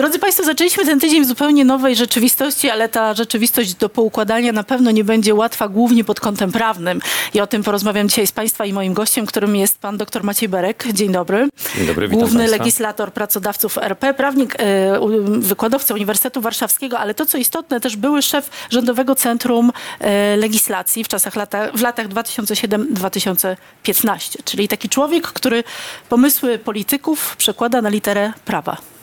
Drodzy Państwo, zaczęliśmy ten tydzień w zupełnie nowej rzeczywistości, ale ta rzeczywistość do poukładania na pewno nie będzie łatwa, głównie pod kątem prawnym. I o tym porozmawiam dzisiaj z Państwa i moim gościem, którym jest pan dr Maciej Berek. Dzień dobry. Dzień dobry, witam Główny państwa. legislator pracodawców RP, prawnik, e, wykładowca Uniwersytetu Warszawskiego, ale to, co istotne, też były szef Rządowego Centrum e, Legislacji w czasach lata, w latach 2007-2015. Czyli taki człowiek, który pomysły polityków przekłada na literę prawa.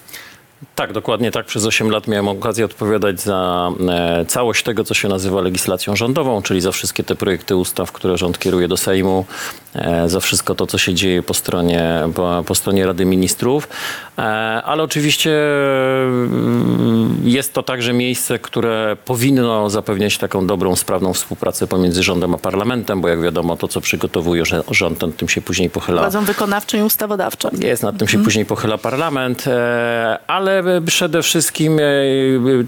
Tak, dokładnie tak. Przez 8 lat miałem okazję odpowiadać za e, całość tego, co się nazywa legislacją rządową, czyli za wszystkie te projekty ustaw, które rząd kieruje do Sejmu, e, za wszystko to, co się dzieje po stronie, po, po stronie Rady Ministrów. E, ale oczywiście mm, jest to także miejsce, które powinno zapewniać taką dobrą, sprawną współpracę pomiędzy rządem a parlamentem, bo jak wiadomo, to, co przygotowuje rząd, ten tym się później pochyla. Władzą wykonawczą i ustawodawczą. Jest, nad tym się później pochyla parlament, e, ale przede wszystkim e,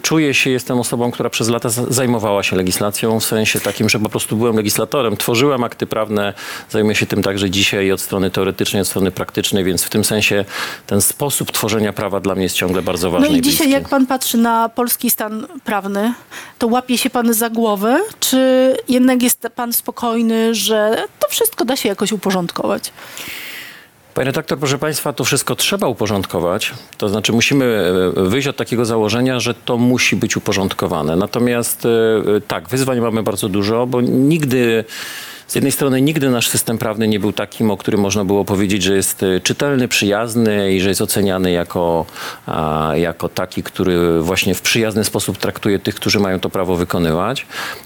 czuję się, jestem osobą, która przez lata zajmowała się legislacją, w sensie takim, że po prostu byłem legislatorem, tworzyłem akty prawne, zajmuję się tym także dzisiaj od strony teoretycznej, od strony praktycznej, więc w tym sensie ten sposób tworzenia prawa dla mnie jest ciągle bardzo ważny. No i dzisiaj, jak pan patrzy na polski stan prawny, to łapie się pan za głowę, czy jednak jest pan spokojny, że to wszystko da się jakoś uporządkować? Panie redaktor, proszę Państwa, to wszystko trzeba uporządkować. To znaczy musimy e, wyjść od takiego założenia, że to musi być uporządkowane. Natomiast e, tak, wyzwań mamy bardzo dużo, bo nigdy. Z jednej strony nigdy nasz system prawny nie był takim, o którym można było powiedzieć, że jest e, czytelny, przyjazny i że jest oceniany jako, jako taki, który właśnie w przyjazny sposób traktuje tych, którzy mają to prawo wykonywać.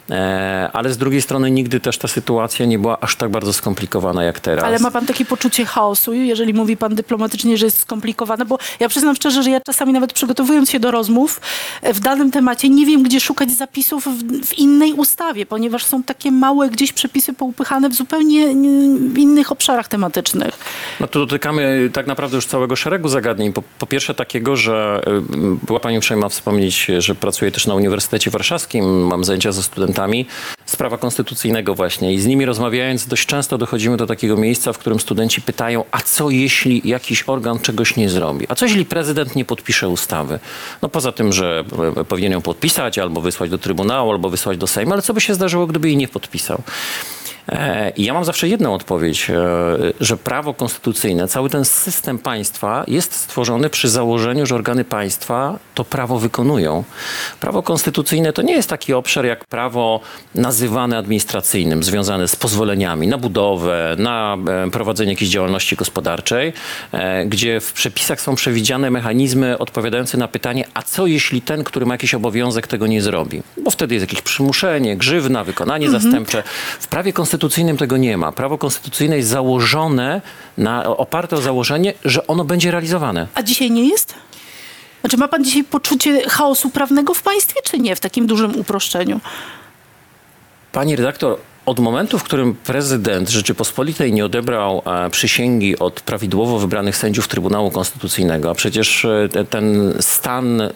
E, ale z drugiej strony nigdy też ta sytuacja nie była aż tak bardzo skomplikowana jak teraz. Ale ma pan takie poczucie chaosu, jeżeli mówi pan dyplomatycznie, że jest skomplikowane? Bo ja przyznam szczerze, że ja czasami nawet przygotowując się do rozmów e, w danym temacie, nie wiem, gdzie szukać zapisów w, w innej ustawie, ponieważ są takie małe gdzieś przepisy poupychane w zupełnie innych obszarach tematycznych. No tu dotykamy tak naprawdę już całego szeregu zagadnień. Po, po pierwsze takiego, że y, była Pani uprzejma wspomnieć, że pracuję też na Uniwersytecie Warszawskim, mam zajęcia ze studentami z prawa konstytucyjnego właśnie i z nimi rozmawiając dość często dochodzimy do takiego miejsca, w którym studenci pytają, a co jeśli jakiś organ czegoś nie zrobi? A co jeśli prezydent nie podpisze ustawy? No poza tym, że e, powinien ją podpisać albo wysłać do Trybunału, albo wysłać do Sejmu, ale co by się zdarzyło, gdyby jej nie podpisał? E, I ja mam zawsze jedną odpowiedź, e, że prawo konstytucyjne, cały ten system państwa jest stworzony przy założeniu, że organy państwa to prawo wykonują. Prawo konstytucyjne to nie jest taki obszar jak prawo nazywane administracyjnym, związane z pozwoleniami na budowę, na e, prowadzenie jakiejś działalności gospodarczej, gdzie w przepisach są przewidziane mechanizmy odpowiadające na pytanie, a co jeśli ten, który ma jakiś obowiązek, tego nie zrobi? Bo wtedy jest jakieś przymuszenie, grzywna, wykonanie zastępcze. W prawie konstytucyjnym tego nie ma. Prawo konstytucyjne jest założone, na, oparte o założenie, że ono będzie realizowane. A dzisiaj nie jest? Znaczy ma pan dzisiaj poczucie chaosu prawnego w państwie, czy nie, w takim dużym uproszczeniu? Pani redaktor, od momentu, w którym prezydent Rzeczypospolitej nie odebrał e, przysięgi od prawidłowo wybranych sędziów Trybunału Konstytucyjnego, a przecież e, te- ten stan e,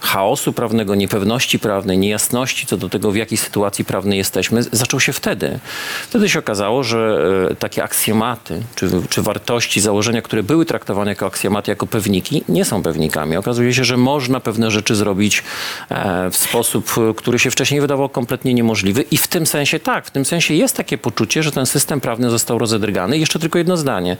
chaosu prawnego, niepewności prawnej, niejasności co do tego, w jakiej sytuacji prawnej jesteśmy, zaczął się wtedy. Wtedy się okazało, że takie aksjomaty, czy, czy wartości, założenia, które były traktowane jako aksjomaty, jako pewniki, nie są pewnikami. Okazuje się, że można pewne rzeczy zrobić w sposób, który się wcześniej wydawał kompletnie niemożliwy i w tym sensie tak, w tym sensie jest takie poczucie, że ten system prawny został rozedrgany. Jeszcze tylko jedno zdanie.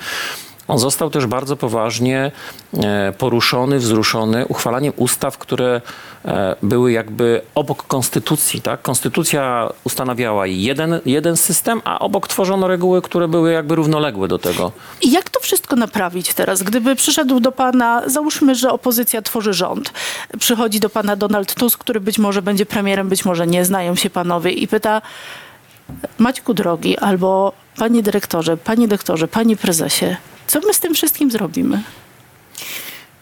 On został też bardzo poważnie e, poruszony, wzruszony uchwalaniem ustaw, które e, były jakby obok konstytucji. Tak? Konstytucja ustanawiała jeden, jeden system, a obok tworzono reguły, które były jakby równoległe do tego. I jak to wszystko naprawić teraz? Gdyby przyszedł do pana, załóżmy, że opozycja tworzy rząd, przychodzi do pana Donald Tusk, który być może będzie premierem, być może nie, znają się panowie i pyta Maćku drogi, albo panie dyrektorze, panie doktorze, panie prezesie, co my z tym wszystkim zrobimy?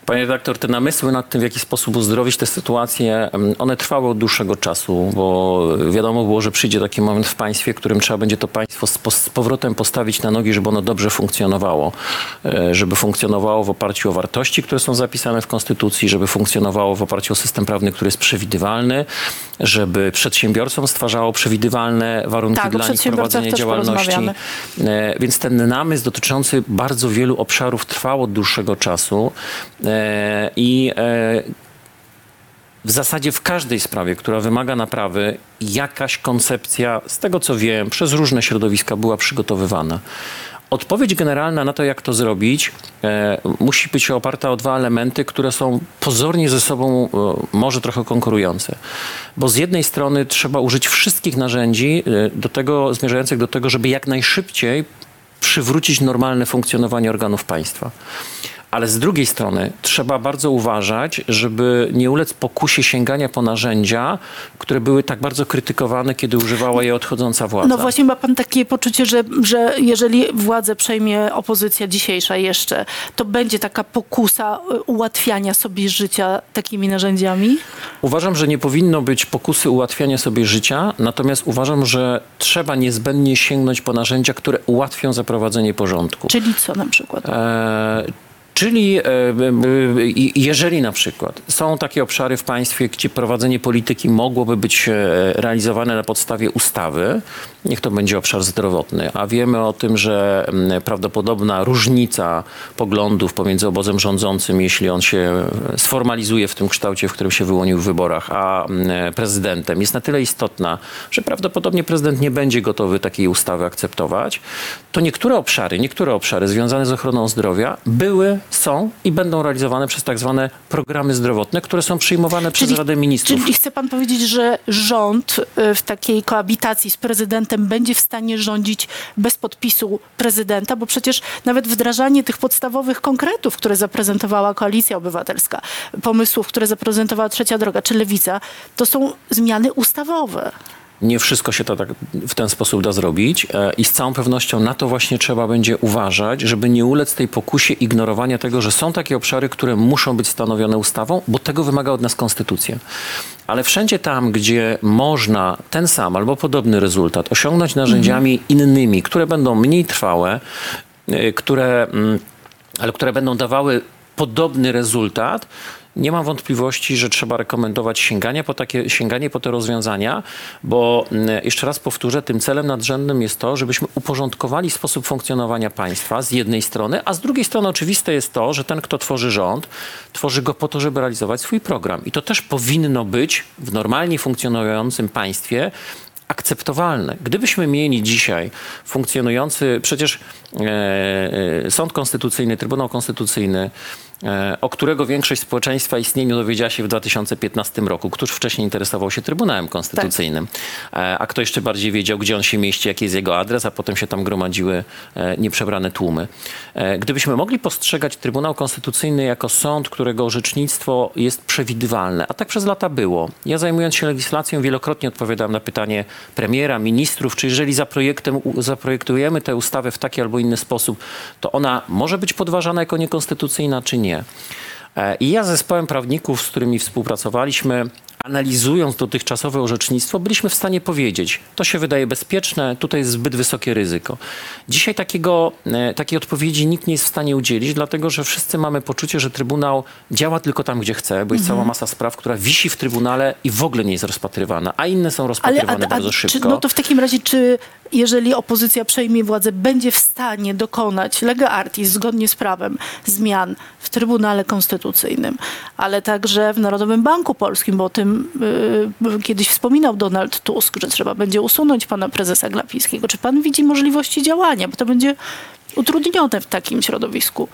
Panie redaktor, te namysły nad tym, w jaki sposób uzdrowić tę sytuację, em, one trwały od dłuższego czasu, bo wiadomo było, że przyjdzie taki moment w państwie, w którym trzeba będzie to państwo z, powrotem postawić na nogi, żeby ono dobrze funkcjonowało. E, Żeby funkcjonowało w oparciu o wartości, które są zapisane w Konstytucji, żeby funkcjonowało w oparciu o system prawny, który jest przewidywalny żeby przedsiębiorcom stwarzało przewidywalne warunki Tak, dla nich prowadzenia działalności. E, Więc ten namysł dotyczący bardzo wielu obszarów trwał od dłuższego czasu e, i e, w zasadzie w każdej sprawie, która wymaga naprawy, jakaś koncepcja, z tego co wiem, przez różne środowiska była przygotowywana. Odpowiedź generalna na to, jak to zrobić, e, musi być oparta o dwa elementy, które są pozornie ze sobą e, może trochę konkurujące. Bo z jednej strony trzeba użyć wszystkich narzędzi e, do tego, zmierzających do tego, żeby jak najszybciej przywrócić normalne funkcjonowanie organów państwa. Ale z drugiej strony trzeba bardzo uważać, żeby nie ulec pokusie sięgania po narzędzia, które były tak bardzo krytykowane, kiedy używała je odchodząca władza. No właśnie ma pan takie poczucie, że, że jeżeli władzę przejmie opozycja dzisiejsza jeszcze, to będzie taka pokusa y, ułatwiania sobie życia takimi narzędziami? Uważam, że nie powinno być pokusy ułatwiania sobie życia, natomiast uważam, że trzeba niezbędnie sięgnąć po narzędzia, które ułatwią zaprowadzenie porządku. Czyli co na przykład? E, Czyli e, e, i- jeżeli na przykład są takie obszary w państwie, gdzie prowadzenie polityki mogłoby być e, realizowane na podstawie ustawy, niech to będzie obszar zdrowotny, a wiemy o tym, że prawdopodobna różnica poglądów pomiędzy obozem rządzącym, jeśli on się sformalizuje w tym kształcie, w którym się wyłonił w wyborach, a prezydentem jest na tyle istotna, że prawdopodobnie prezydent nie będzie gotowy takiej ustawy akceptować, to niektóre obszary, niektóre obszary związane z ochroną zdrowia były, są i będą realizowane przez tak zwane programy zdrowotne, które są przyjmowane przez Radę Ministrów. Czyli chce pan powiedzieć, że rząd y, w takiej koabitacji z prezydentem będzie w stanie rządzić bez podpisu prezydenta, bo przecież nawet wdrażanie tych podstawowych konkretów, które zaprezentowała Koalicja Obywatelska, pomysłów, które zaprezentowała Trzecia Droga czy Lewica, to są zmiany ustawowe. Nie wszystko się to tak w ten sposób da zrobić e, i z całą pewnością na to właśnie trzeba będzie uważać, żeby nie ulec tej pokusie ignorowania tego, że są takie obszary, które muszą być stanowione ustawą, bo tego wymaga od nas konstytucja. Ale wszędzie tam, gdzie można ten sam albo podobny rezultat osiągnąć narzędziami innymi, które będą mniej trwałe, e, które, mm, ale które będą dawały podobny rezultat, nie mam wątpliwości, że trzeba rekomendować sięganie po, takie, sięganie po te rozwiązania, bo mm, jeszcze raz powtórzę, tym celem nadrzędnym jest to, żebyśmy uporządkowali sposób funkcjonowania państwa z jednej strony, a z drugiej strony oczywiste jest to, że ten, kto tworzy rząd, tworzy go po to, żeby realizować swój program. I to też powinno być w normalnie funkcjonującym państwie akceptowalne. Gdybyśmy mieli dzisiaj funkcjonujący, przecież e, e, Sąd Konstytucyjny, Trybunał Konstytucyjny, o którego większość społeczeństwa istnieniu dowiedziała się w 2015 roku. Któż wcześniej interesował się Trybunałem Konstytucyjnym? E, A kto jeszcze bardziej wiedział, gdzie on się mieści, jaki jest jego adres, a potem się tam gromadziły e, nieprzebrane tłumy. E, Gdybyśmy mogli postrzegać Trybunał Konstytucyjny jako sąd, którego orzecznictwo jest przewidywalne, a tak przez lata było. Ja zajmując się legislacją wielokrotnie odpowiadałem na pytanie premiera, ministrów, czy jeżeli zaprojektujemy tę ustawę w taki albo inny sposób, to ona może być podważana jako niekonstytucyjna, czy nie. E, I ja z zespołem prawników, z którymi współpracowaliśmy, analizując dotychczasowe orzecznictwo, byliśmy w stanie powiedzieć, to się wydaje bezpieczne, tutaj jest zbyt wysokie ryzyko. Dzisiaj takiego, e, takiej odpowiedzi nikt nie jest w stanie udzielić, dlatego że wszyscy mamy poczucie, że Trybunał działa tylko tam, gdzie chce, bo jest cała masa spraw, która wisi w Trybunale i w ogóle nie jest rozpatrywana, a inne są rozpatrywane bardzo szybko. Czy, no to w takim razie, czy jeżeli opozycja przejmie władzę, będzie w stanie dokonać lega artis zgodnie z prawem zmian w Trybunale Konstytucyjnym, ale także w Narodowym Banku Polskim, bo o tym y, kiedyś wspominał Donald Tusk, że trzeba będzie usunąć pana prezesa Glapińskiego. Czy pan widzi możliwości działania? Bo to będzie utrudnione w takim środowisku.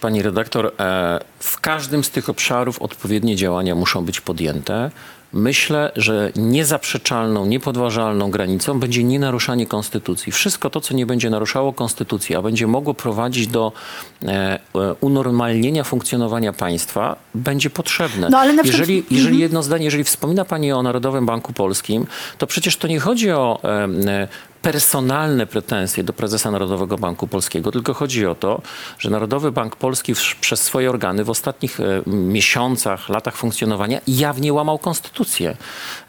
Pani redaktor, e, w każdym z tych obszarów odpowiednie działania muszą być podjęte. Myślę, że niezaprzeczalną, niepodważalną granicą będzie nienaruszanie konstytucji. Wszystko to, co nie będzie naruszało konstytucji, a będzie mogło prowadzić do e, e, unormalnienia funkcjonowania państwa, będzie potrzebne. No, ale na przykład- jeżeli, jeżeli jedno zdanie, jeżeli wspomina Pani o Narodowym Banku Polskim, to przecież to nie chodzi o em, e, personalne pretensje do prezesa Narodowego Banku Polskiego, tylko chodzi o to, że Narodowy Bank Polski w, przez swoje organy w ostatnich e, miesiącach, latach funkcjonowania jawnie łamał konstytucję.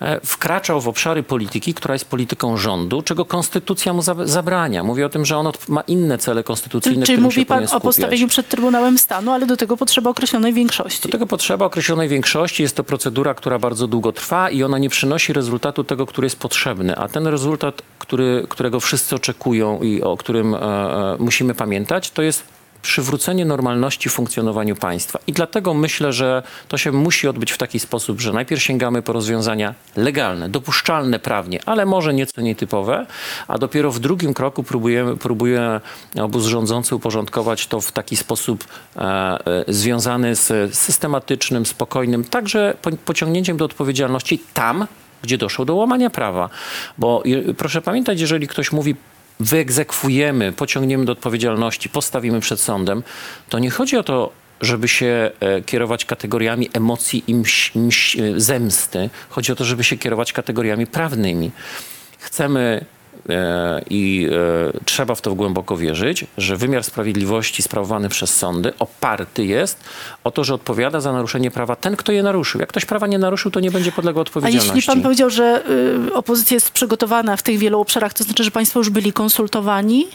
E, Wkraczał w obszary polityki, która jest polityką rządu, czego konstytucja mu za- zabrania. Mówię o tym, że on ma inne cele konstytucyjne, Czyli mówi się pan o postawieniu przed Trybunałem Stanu, ale do tego potrzeba określonej większości. Do tego potrzeba określonej większości. Jest to procedura, która bardzo długo trwa i ona nie przynosi rezultatu tego, który jest potrzebny. A ten rezultat, który, którego wszyscy oczekują i o którym e, e, musimy pamiętać, to jest przywrócenie normalności funkcjonowaniu państwa. I dlatego myślę, że to się musi odbyć w taki sposób, że najpierw sięgamy po rozwiązania legalne, dopuszczalne prawnie, ale może nieco nietypowe, a dopiero w drugim kroku próbujemy, próbuje obóz rządzący uporządkować to w taki sposób e, e, związany z systematycznym, spokojnym, także po, pociągnięciem do odpowiedzialności tam, gdzie doszło do łamania prawa. Bo proszę pamiętać, jeżeli ktoś mówi wyegzekwujemy, pociągniemy do odpowiedzialności, postawimy przed sądem, to nie chodzi o to, żeby się e, kierować kategoriami emocji i e, zemsty. Chodzi o to, żeby się kierować kategoriami prawnymi. Chcemy i e, trzeba w to głęboko wierzyć, że wymiar sprawiedliwości sprawowany przez sądy oparty jest o to, że odpowiada za naruszenie prawa ten, kto je naruszył. Jak ktoś prawa nie naruszył, to nie będzie podlegał A odpowiedzialności. jeśli pan powiedział, że y, opozycja jest przygotowana w tych wielu obszarach, to znaczy, że państwo już byli konsultowani?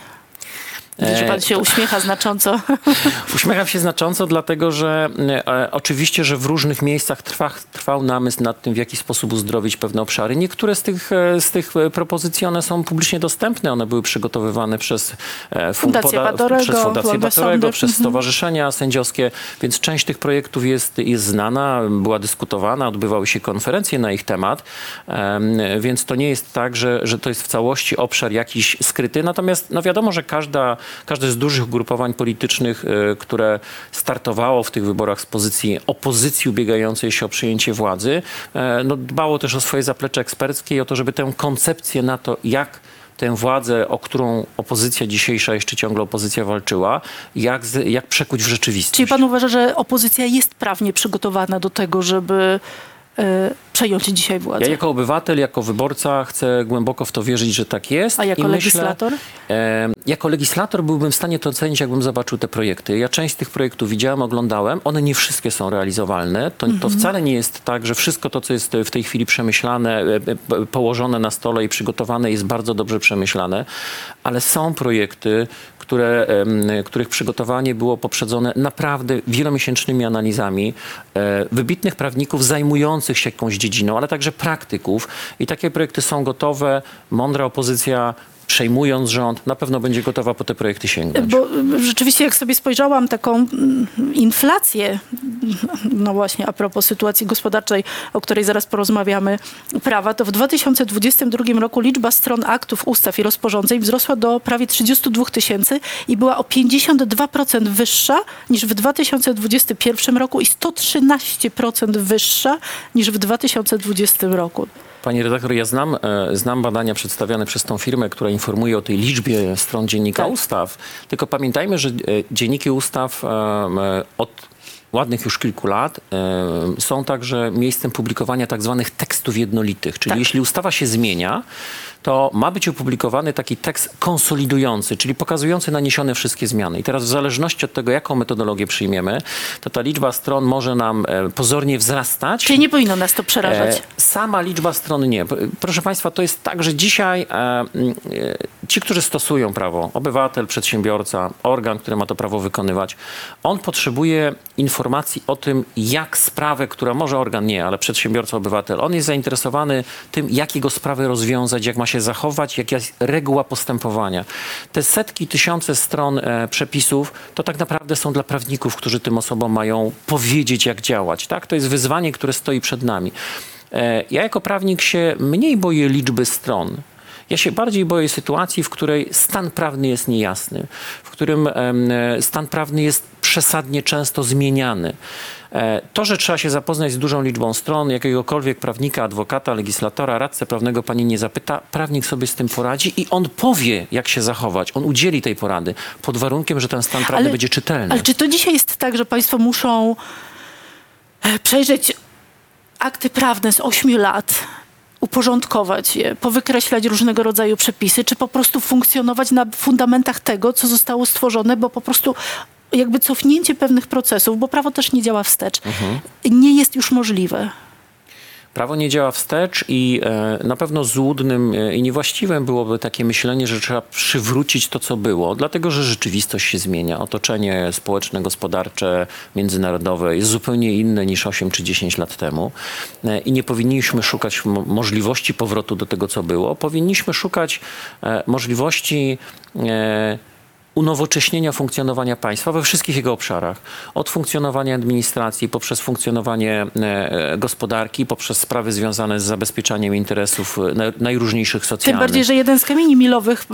Że E, pan się uśmiecha znacząco. Uśmiecham się znacząco, dlatego że e, oczywiście, że w różnych miejscach trwa, trwał namysł nad tym, w jaki sposób uzdrowić pewne obszary. Niektóre z tych, e, z tych e, propozycji, one są publicznie dostępne. One były przygotowywane przez, e, fun- Fundację Batorego, przez Fundację Batorego, przez stowarzyszenia sędziowskie, więc część tych projektów jest, jest znana, była dyskutowana, odbywały się konferencje na ich temat, Em, więc to nie jest tak, że, że to jest w całości obszar jakiś skryty. Natomiast no wiadomo, że każda, każde z dużych ugrupowań politycznych, e, które startowało w tych wyborach z pozycji opozycji ubiegającej się o przyjęcie władzy, e, no dbało też o swoje zaplecze eksperckie i o to, żeby tę koncepcję na to, jak tę władzę, o którą opozycja dzisiejsza, jeszcze ciągle opozycja walczyła, jak, jak przekuć w rzeczywistość. Czyli pan uważa, że opozycja jest prawnie przygotowana do tego, żeby przejąć dzisiaj władzę? Ja jako obywatel, jako wyborca chcę głęboko w to wierzyć, że tak jest. A jako I myślę, legislator? E, jako legislator byłbym w stanie to ocenić, jakbym zobaczył te projekty. Ja część z tych projektów widziałem, oglądałem. One nie wszystkie są realizowalne. To, to wcale nie jest tak, że wszystko to, co jest w tej chwili przemyślane, e, e, położone na stole i przygotowane jest bardzo dobrze przemyślane, ale są projekty, które, których przygotowanie było poprzedzone naprawdę wielomiesięcznymi analizami e, wybitnych prawników zajmujących się jakąś dziedziną, ale także praktyków. I takie projekty są gotowe. Mądra opozycja przejmując rząd, na pewno będzie gotowa po te projekty sięgnąć. Bo y, rzeczywiście, jak sobie spojrzałam taką mm, inflację, no właśnie a propos sytuacji gospodarczej, o której zaraz porozmawiamy, prawa, to w 2022 roku liczba stron aktów, ustaw i rozporządzeń wzrosła do prawie 32 tysięcy i była o 52% wyższa niż w 2021 roku i 113% wyższa niż w 2020 roku. Pani redaktor, ja znam, e, znam badania przedstawiane przez tą firmę, która informuje o tej liczbie stron dziennika Tak. ustaw. Tylko pamiętajmy, że e, dzienniki ustaw e, od ładnych już kilku lat są także miejscem publikowania tak zwanych tekstów jednolitych. Czyli Tak. jeśli ustawa się zmienia, to ma być opublikowany taki tekst konsolidujący, czyli pokazujący naniesione wszystkie zmiany. I teraz w zależności od tego, jaką metodologię przyjmiemy, to ta liczba stron może nam e, pozornie wzrastać. Czyli nie powinno nas to przerażać. E, sama liczba stron nie. Proszę Państwa, to jest tak, że dzisiaj e, ci, którzy stosują prawo, obywatel, przedsiębiorca, organ, który ma to prawo wykonywać, on potrzebuje informacji o tym, jak sprawę, która może organ nie, ale przedsiębiorca, obywatel, on jest zainteresowany tym, jak jego sprawę rozwiązać, jak ma się zachować, jaka jest reguła postępowania. Te setki, tysiące stron e, przepisów to tak naprawdę są dla prawników, którzy tym osobom mają powiedzieć, jak działać. Tak? To jest wyzwanie, które stoi przed nami. E, Ja jako prawnik się mniej boję liczby stron. Ja się bardziej boję sytuacji, w której stan prawny jest niejasny, w którym e, stan prawny jest przesadnie często zmieniany. E, To, że trzeba się zapoznać z dużą liczbą stron, jakiegokolwiek prawnika, adwokata, legislatora, radcę prawnego pani nie zapyta, prawnik sobie z tym poradzi i on powie, jak się zachować. On udzieli tej porady, pod warunkiem, że ten stan prawny Ale- będzie czytelny. Ale czy to dzisiaj jest tak, że państwo muszą e, przejrzeć akty prawne z 8 lat, uporządkować je, powykreślać różnego rodzaju przepisy, czy po prostu funkcjonować na fundamentach tego, co zostało stworzone, bo po prostu jakby cofnięcie pewnych procesów, bo prawo też nie działa wstecz, nie jest już możliwe. Prawo nie działa wstecz i e, na pewno złudnym e, i niewłaściwym byłoby takie myślenie, że trzeba przywrócić to, co było, dlatego że rzeczywistość się zmienia. Otoczenie społeczne, gospodarcze, międzynarodowe jest zupełnie inne niż 8 czy 10 lat temu E, i nie powinniśmy szukać mo- możliwości powrotu do tego, co było. Powinniśmy szukać możliwości unowocześnienia funkcjonowania państwa we wszystkich jego obszarach. Od funkcjonowania administracji, poprzez funkcjonowanie e, gospodarki, poprzez sprawy związane z zabezpieczaniem interesów e, na- najróżniejszych Tym socjalnych. bardziej, że jeden z kamieni milowych,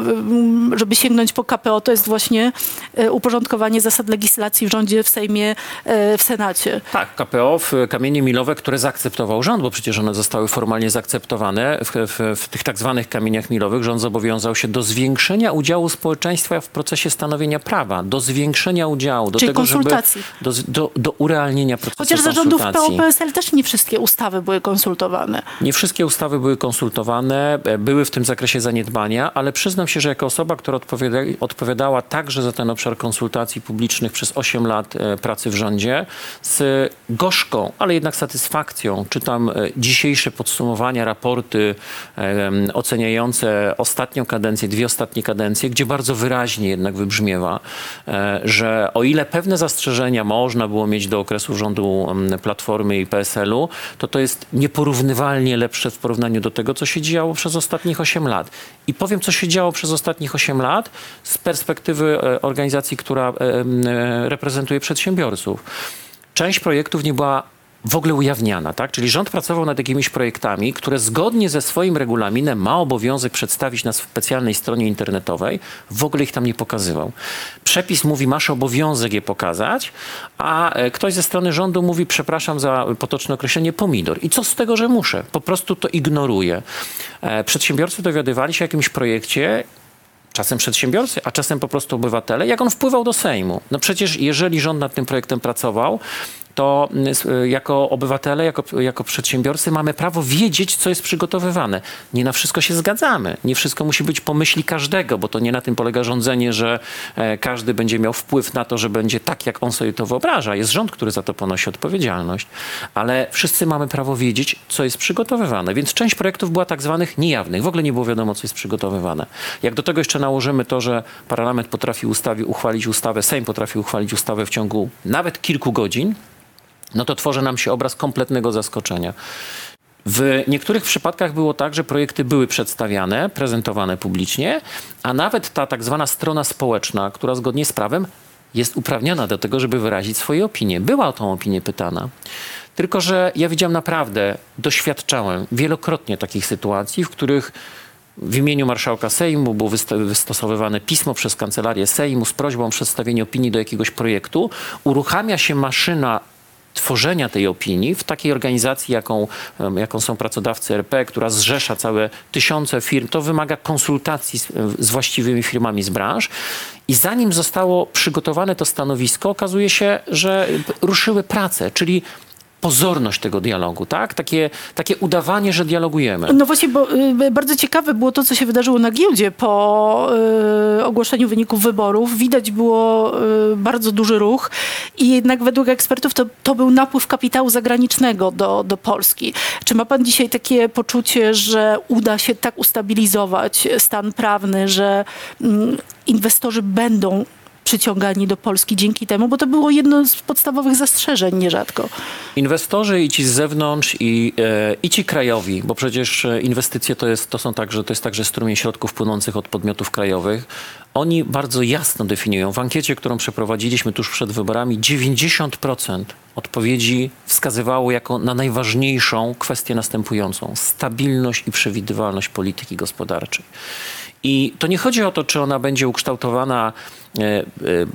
żeby sięgnąć po KPO, to jest właśnie e, uporządkowanie zasad legislacji w rządzie, w Sejmie, w Senacie. Tak, KPO, kamienie milowe, które zaakceptował rząd, bo przecież one zostały formalnie zaakceptowane. W, w, w tych tak zwanych kamieniach milowych rząd zobowiązał się do zwiększenia udziału społeczeństwa w procesie stanowienia prawa, do zwiększenia udziału, do Czyli tego, konsultacji. żeby do, do, do urealnienia procesu Chociaż za rządów konsultacji. PO-PSL też nie wszystkie ustawy były konsultowane. Nie wszystkie ustawy były konsultowane, e, były w tym zakresie zaniedbania, ale przyznam się, że jako osoba, która odpowiada, odpowiadała także za ten obszar konsultacji publicznych przez 8 lat e, pracy w rządzie, z gorzką, ale jednak satysfakcją czytam e, dzisiejsze podsumowania, raporty oceniające ostatnią kadencję, dwie ostatnie kadencje, gdzie bardzo wyraźnie jednak wybrzmiewa, e, że o ile pewne zastrzeżenia można było mieć do okresu rządu em, Platformy i PSL-u, to to jest nieporównywalnie lepsze w porównaniu do tego, co się działo przez ostatnich 8 lat. I powiem, co się działo przez ostatnich 8 lat z perspektywy e, organizacji, która e, reprezentuje przedsiębiorców. Część projektów nie była w ogóle ujawniana, tak? Czyli rząd pracował nad jakimiś projektami, które zgodnie ze swoim regulaminem ma obowiązek przedstawić na specjalnej stronie internetowej, w ogóle ich tam nie pokazywał. Przepis mówi, masz obowiązek je pokazać, a e, ktoś ze strony rządu mówi, przepraszam za potoczne określenie, pomidor. I co z tego, że muszę? Po prostu to ignoruję. E, Przedsiębiorcy dowiadywali się o jakimś projekcie, czasem przedsiębiorcy, a czasem po prostu obywatele, jak on wpływał do Sejmu. No przecież jeżeli rząd nad tym projektem pracował, to s- y, jako obywatele, jako, jako przedsiębiorcy mamy prawo wiedzieć, co jest przygotowywane. Nie na wszystko się zgadzamy. Nie wszystko musi być po myśli każdego, bo to nie na tym polega rządzenie, że e, każdy będzie miał wpływ na to, że będzie tak, jak on sobie to wyobraża. Jest rząd, który za to ponosi odpowiedzialność. Ale wszyscy mamy prawo wiedzieć, co jest przygotowywane. Więc część projektów była tak zwanych niejawnych. W ogóle nie było wiadomo, co jest przygotowywane. Jak do tego jeszcze nałożymy to, że parlament potrafi ustawi, uchwalić ustawę, Sejm potrafi uchwalić ustawę w ciągu nawet kilku godzin, no to tworzy nam się obraz kompletnego zaskoczenia. W niektórych przypadkach było tak, że projekty były przedstawiane, prezentowane publicznie, a nawet ta tak zwana strona społeczna, która zgodnie z prawem jest uprawniona do tego, żeby wyrazić swoje opinie. Była o tą opinię pytana. Tylko, że ja widziałem naprawdę, doświadczałem wielokrotnie takich sytuacji, w których w imieniu marszałka Sejmu było wystosowywane pismo przez kancelarię Sejmu z prośbą o przedstawienie opinii do jakiegoś projektu. Uruchamia się maszyna tworzenia tej opinii w takiej organizacji, jaką, jaką są pracodawcy RP, która zrzesza całe tysiące firm, to wymaga konsultacji z, z właściwymi firmami z branż. I zanim zostało przygotowane to stanowisko, okazuje się, że ruszyły prace, czyli pozorność tego dialogu, tak? Takie, takie udawanie, że dialogujemy. No właśnie, bo y, bardzo ciekawe było to, co się wydarzyło na giełdzie po y, ogłoszeniu wyników wyborów. Widać było y, bardzo duży ruch i jednak według ekspertów to, to był napływ kapitału zagranicznego do, do Polski. Czy ma pan dzisiaj takie poczucie, że uda się tak ustabilizować stan prawny, że mm, inwestorzy będą przyciągani do Polski dzięki temu, bo to było jedno z podstawowych zastrzeżeń nierzadko. Inwestorzy i ci z zewnątrz i, e, i ci krajowi, bo przecież e, inwestycje to, jest, to są także, to jest także strumień środków płynących od podmiotów krajowych. Oni bardzo jasno definiują. W ankiecie, którą przeprowadziliśmy tuż przed wyborami, 90% odpowiedzi wskazywało jako na najważniejszą kwestię następującą. Stabilność i przewidywalność polityki gospodarczej. I to nie chodzi o to, czy ona będzie ukształtowana e, e,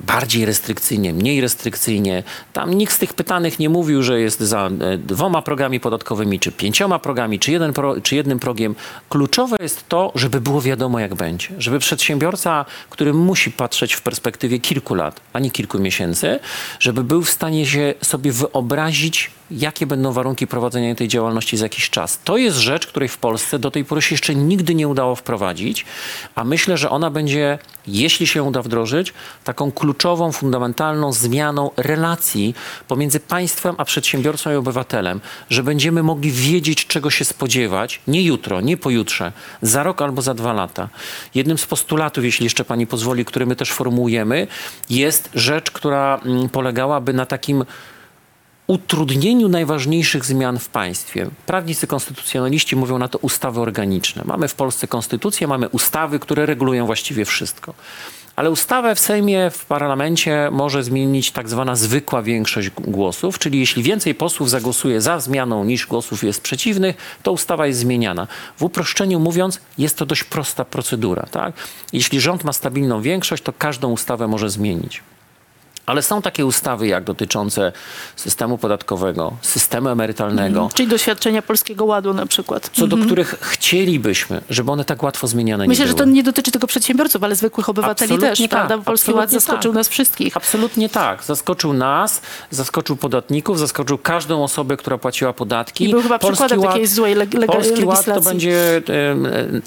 bardziej restrykcyjnie, mniej restrykcyjnie. Tam nikt z tych pytanych nie mówił, że jest za e, dwoma progami podatkowymi, czy pięcioma progami, czy, jeden pro, czy jednym progiem. Kluczowe jest to, żeby było wiadomo, jak będzie. Żeby przedsiębiorca, który musi patrzeć w perspektywie kilku lat, a nie kilku miesięcy, żeby był w stanie się sobie wyobrazić, jakie będą warunki prowadzenia tej działalności za jakiś czas. To jest rzecz, której w Polsce do tej pory się jeszcze nigdy nie udało wprowadzić, a myślę, że ona będzie, jeśli się uda wdrożyć, taką kluczową, fundamentalną zmianą relacji pomiędzy państwem a przedsiębiorcą i obywatelem, że będziemy mogli wiedzieć, czego się spodziewać, nie jutro, nie pojutrze, za rok albo za dwa lata. Jednym z postulatów, jeśli jeszcze pani pozwoli, który my też formułujemy, jest rzecz, która mm, polegałaby na takim utrudnieniu najważniejszych zmian w państwie. Prawnicy konstytucjonaliści mówią na to ustawy organiczne. Mamy w Polsce konstytucję, mamy ustawy, które regulują właściwie wszystko. Ale ustawę w Sejmie, w parlamencie może zmienić tak zwana zwykła większość głosów, czyli jeśli więcej posłów zagłosuje za zmianą niż głosów jest przeciwnych, to ustawa jest zmieniana. W uproszczeniu mówiąc, jest to dość prosta procedura. Tak? Jeśli rząd ma stabilną większość, to każdą ustawę może zmienić. Ale są takie ustawy, jak dotyczące systemu podatkowego, systemu emerytalnego, Czyli doświadczenia Polskiego Ładu na przykład. co do których chcielibyśmy, żeby one tak łatwo zmieniane Myślę, nie że były. to nie dotyczy tylko przedsiębiorców, ale zwykłych obywateli Absolutnie też, tak, prawda? Bo Polski Ład zaskoczył tak. nas wszystkich. Absolutnie tak. Zaskoczył nas, zaskoczył podatników, zaskoczył każdą osobę, która płaciła podatki. I był chyba przykładem takiej złej leg- lega- Polski Ład to legislacji. będzie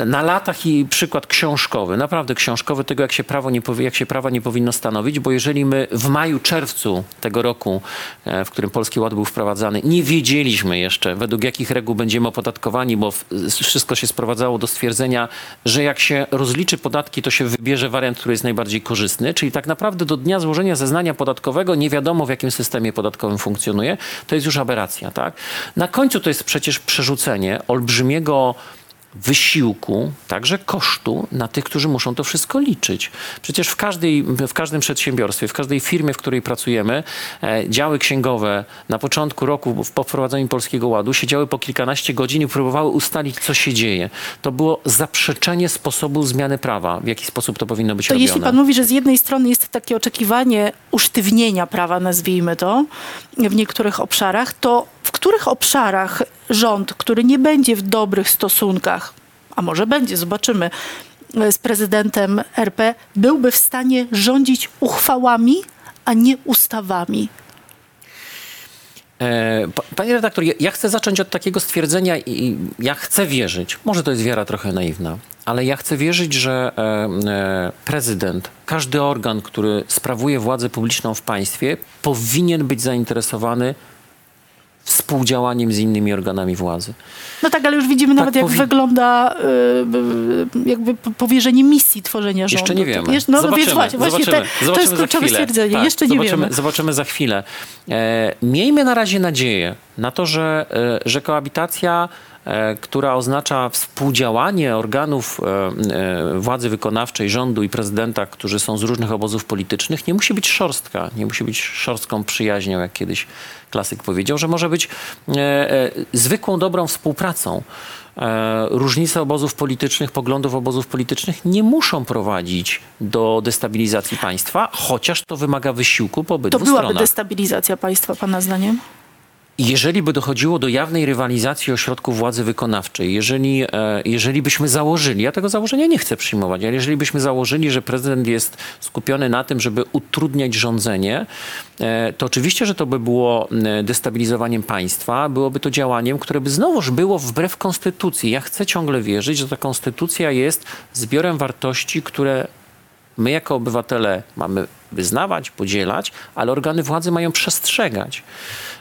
em, na latach i przykład książkowy, naprawdę książkowy tego, jak się, prawo nie jak się prawa nie powinno stanowić, bo jeżeli my w maju, czerwcu tego roku, e, w którym Polski Ład był wprowadzany, nie wiedzieliśmy jeszcze, według jakich reguł będziemy opodatkowani, bo wszystko się sprowadzało do stwierdzenia, że jak się rozliczy podatki, to się wybierze wariant, który jest najbardziej korzystny, czyli tak naprawdę do dnia złożenia zeznania podatkowego nie wiadomo, w jakim systemie podatkowym funkcjonuje, to jest już aberracja. Tak? Na końcu to jest przecież przerzucenie olbrzymiego wysiłku, także kosztu na tych, którzy muszą to wszystko liczyć. Przecież w, każdej, w każdym przedsiębiorstwie, w każdej firmie, w której pracujemy, e, działy księgowe na początku roku po wprowadzeniu Polskiego Ładu siedziały po kilkanaście godzin i próbowały ustalić, co się dzieje. To było zaprzeczenie sposobu zmiany prawa, w jaki sposób to powinno być To robione. jeśli pan mówi, że z jednej strony jest takie oczekiwanie usztywnienia prawa, nazwijmy to, w niektórych obszarach, to w których obszarach rząd, który nie będzie w dobrych stosunkach, a może będzie, zobaczymy, z prezydentem RP, byłby w stanie rządzić uchwałami, a nie ustawami? E, pa- Panie redaktor, ja, ja chcę zacząć od takiego stwierdzenia i ja chcę wierzyć, może to jest wiara trochę naiwna, ale ja chcę wierzyć, że e, e, prezydent, każdy organ, który sprawuje władzę publiczną w państwie, powinien być zainteresowany współdziałaniem z innymi organami władzy. No tak, ale już widzimy nawet, jak powi- wygląda y, y, jakby po- powierzenie misji tworzenia rządu. Jeszcze nie wiemy. To, wiesz, no, no zobaczymy, więc właśnie, właśnie zobaczymy, te, to zobaczymy jest za kluczowe chwilę. stwierdzenie. Tak, Jeszcze nie zobaczymy, wiemy. Zobaczymy za chwilę. E, miejmy na razie nadzieję na to, że, e, że koabitacja, która oznacza współdziałanie organów e, e, władzy wykonawczej, rządu i prezydenta, którzy są z różnych obozów politycznych, nie musi być szorstka, nie musi być szorstką przyjaźnią, jak kiedyś klasyk powiedział, że może być e, e, zwykłą, dobrą współpracą. E, różnice obozów politycznych, poglądów obozów politycznych nie muszą prowadzić do destabilizacji państwa, chociaż to wymaga wysiłku po To obydwu byłaby stronach. destabilizacja państwa, pana zdaniem? Jeżeli by dochodziło do jawnej rywalizacji ośrodków władzy wykonawczej, jeżeli, e, jeżeli byśmy założyli, ja tego założenia nie chcę przyjmować, ale jeżeli byśmy założyli, że prezydent jest skupiony na tym, żeby utrudniać rządzenie, e, to oczywiście, że to by było destabilizowaniem państwa, byłoby to działaniem, które by znowuż było wbrew konstytucji. Ja chcę ciągle wierzyć, że ta konstytucja jest zbiorem wartości, które my jako obywatele mamy wyznawać, podzielać, ale organy władzy mają przestrzegać.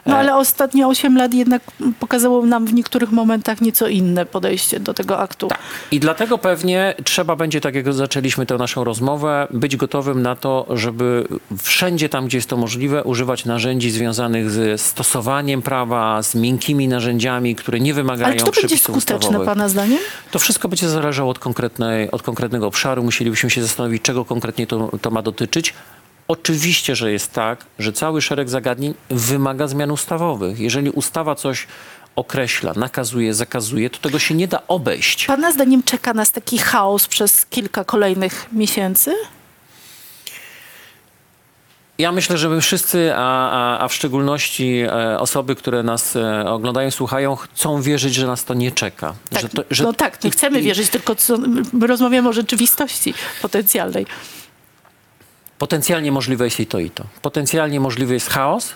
No ale ostatnie 8 lat jednak pokazało nam w niektórych momentach nieco inne podejście do tego aktu. Tak. I dlatego pewnie trzeba będzie, tak jak zaczęliśmy tę naszą rozmowę, być gotowym na to, żeby wszędzie tam, gdzie jest to możliwe, używać narzędzi związanych z stosowaniem prawa, z miękkimi narzędziami, które nie wymagają Ale czy to będzie skuteczne, ustawowych. pana zdaniem? To wszystko będzie zależało od, konkretnej, od konkretnego obszaru. Musielibyśmy się zastanowić, czego konkretnie to, to ma dotyczyć. Oczywiście, że jest tak, że cały szereg zagadnień wymaga zmian ustawowych. Jeżeli ustawa coś określa, nakazuje, zakazuje, to tego się nie da obejść. Pana zdaniem czeka nas taki chaos przez kilka kolejnych miesięcy? Ja myślę, że my wszyscy, a, a, a w szczególności e, osoby, które nas e, oglądają, słuchają, chcą wierzyć, że nas to nie czeka. Tak, że to, że no tak, nie chcemy wierzyć, tylko co, my rozmawiamy o rzeczywistości potencjalnej. Potencjalnie możliwe jest i to, i to. Potencjalnie możliwy jest chaos,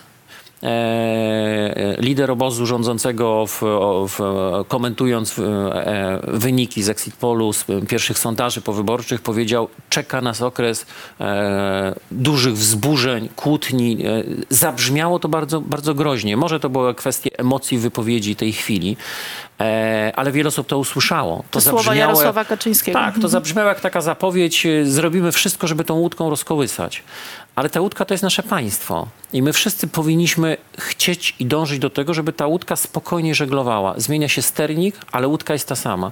e, lider obozu rządzącego, w, w, komentując e, wyniki z exit polu, z pierwszych sondaży powyborczych, powiedział, czeka nas okres e, dużych wzburzeń, kłótni. E, zabrzmiało to bardzo, bardzo groźnie. Może to była kwestia emocji wypowiedzi tej chwili, e, ale wiele osób to usłyszało. To słowa zabrzmiało jak- Jarosława Kaczyńskiego. tak, to zabrzmiało jak taka zapowiedź, y, zrobimy wszystko, żeby tą łódką rozkołysać. Ale ta łódka to jest nasze państwo i my wszyscy powinniśmy chcieć i dążyć do tego, żeby ta łódka spokojnie żeglowała. Zmienia się sternik, ale łódka jest ta sama.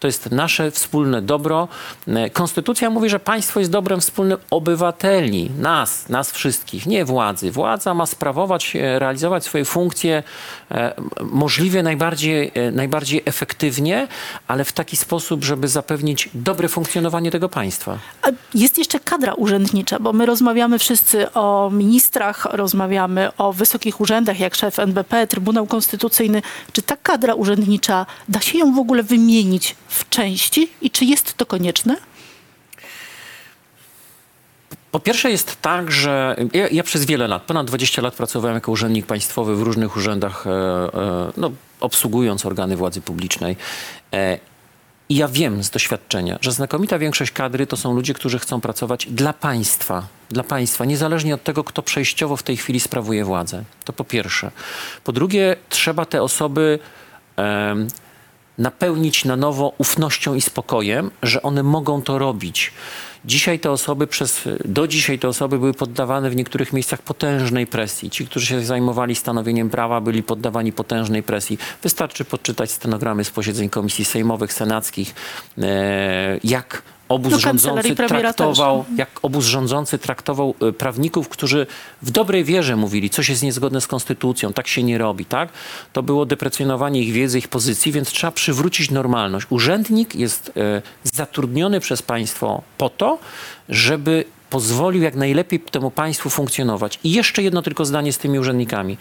To jest nasze wspólne dobro. E, Konstytucja mówi, że państwo jest dobrem wspólnym obywateli, nas, nas wszystkich, nie władzy. Władza ma sprawować, e, realizować swoje funkcje e, możliwie najbardziej, e, najbardziej efektywnie, ale w taki sposób, żeby zapewnić dobre funkcjonowanie tego państwa. A jest jeszcze kadra urzędnicza, bo my rozmawiamy wszyscy o ministrach, rozmawiamy o wysokich urzędach, jak szef NBP, Trybunał Konstytucyjny. Czy ta kadra urzędnicza, da się ją w ogóle wymienić w części i czy jest to konieczne? Po pierwsze jest tak, że ja, ja przez wiele lat, ponad 20 lat pracowałem jako urzędnik państwowy w różnych urzędach, e, e, no, obsługując organy władzy publicznej. E, I ja wiem z doświadczenia, że znakomita większość kadry to są ludzie, którzy chcą pracować dla państwa. Dla państwa, niezależnie od tego, kto przejściowo w tej chwili sprawuje władzę. To po pierwsze. Po drugie, trzeba te osoby napełnić na nowo ufnością i spokojem, że one mogą to robić. Dzisiaj te osoby przez, do dzisiaj te osoby były poddawane w niektórych miejscach potężnej presji. Ci, którzy się zajmowali stanowieniem prawa, byli poddawani potężnej presji. Wystarczy podczytać stenogramy z posiedzeń komisji sejmowych, senackich, e, jak obóz kancelarii rządzący też. traktował, jak obóz rządzący traktował e, prawników, którzy w dobrej wierze mówili, coś jest niezgodne z konstytucją, tak się nie robi, tak? To było deprecjonowanie ich wiedzy, ich pozycji, więc trzeba przywrócić normalność. Urzędnik jest e, zatrudniony przez państwo po to, żeby pozwolił jak najlepiej temu państwu funkcjonować. I jeszcze jedno tylko zdanie z tymi urzędnikami.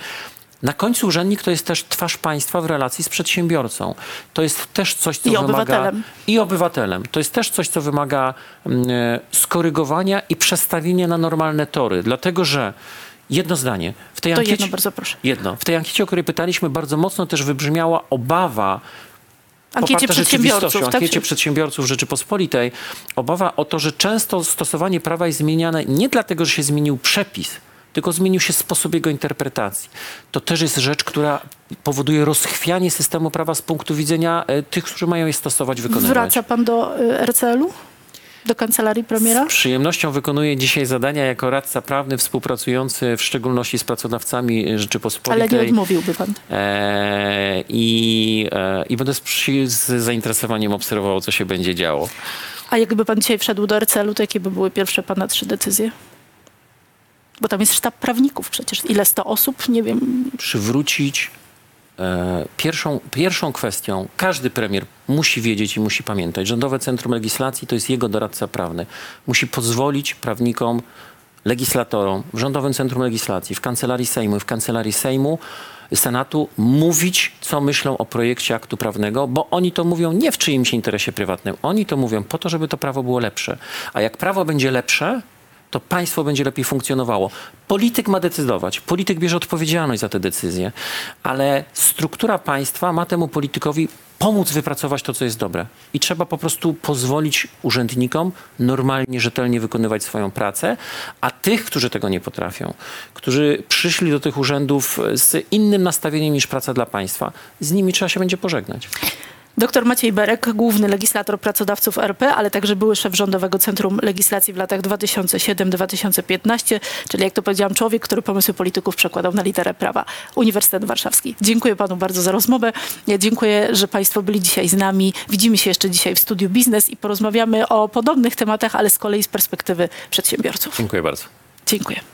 Na końcu urzędnik to jest też twarz państwa w relacji z przedsiębiorcą. To jest też coś, co I wymaga... obywatelem. I obywatelem. To jest też coś, co wymaga mm, e, skorygowania i przestawienia na normalne tory. Dlatego, że jedno zdanie. W tej To ankiecie, jedno, bardzo proszę. jedno. W tej ankiecie, o której pytaliśmy, bardzo mocno też wybrzmiała obawa Ankiecie przedsiębiorców, tak? ankiecie przedsiębiorców Rzeczypospolitej, obawa o to, że często stosowanie prawa jest zmieniane nie dlatego, że się zmienił przepis, tylko zmienił się sposób jego interpretacji. To też jest rzecz, która powoduje rozchwianie systemu prawa z punktu widzenia e, tych, którzy mają je stosować, wykonywać. Wraca pan do y, RCL-u? Do kancelarii premiera? Z przyjemnością wykonuję dzisiaj zadania jako radca prawny współpracujący w szczególności z pracodawcami Ale Rzeczypospolitej. nie odmówiłby pan. E, i, e, I będę z, przy- z zainteresowaniem obserwował, co się będzie działo. A jakby pan dzisiaj wszedł do RCL-u, to jakie by były pierwsze pana trzy decyzje? Bo tam jest sztab prawników przecież. Ile sto osób? Nie wiem. Przywrócić e, pierwszą, pierwszą kwestią, każdy premier musi wiedzieć i musi pamiętać, Rządowe Centrum Legislacji to jest jego doradca prawny. Musi pozwolić prawnikom, legislatorom w Rządowym Centrum Legislacji, w Kancelarii Sejmu, w Kancelarii Sejmu, Senatu mówić, co myślą o projekcie aktu prawnego, bo oni to mówią nie w czyimś interesie prywatnym. Oni to mówią po to, żeby to prawo było lepsze. A jak prawo będzie lepsze, to państwo będzie lepiej funkcjonowało. Polityk ma decydować, polityk bierze odpowiedzialność za te decyzje, ale struktura państwa ma temu politykowi pomóc wypracować to, co jest dobre. I trzeba po prostu pozwolić urzędnikom normalnie, rzetelnie wykonywać swoją pracę, a tych, którzy tego nie potrafią, którzy przyszli do tych urzędów z innym nastawieniem niż praca dla państwa, z nimi trzeba się będzie pożegnać. Doktor Maciej Berek, główny legislator pracodawców RP, ale także były szef Rządowego Centrum Legislacji w latach 2007-2015, czyli jak to powiedziałam, człowiek, który pomysły polityków przekładał na literę prawa. Uniwersytet Warszawski. Dziękuję panu bardzo za rozmowę. Ja dziękuję, że państwo byli dzisiaj z nami. Widzimy się jeszcze dzisiaj w Studiu Biznes i porozmawiamy o podobnych tematach, ale z kolei z perspektywy przedsiębiorców. Dziękuję bardzo. Dziękuję.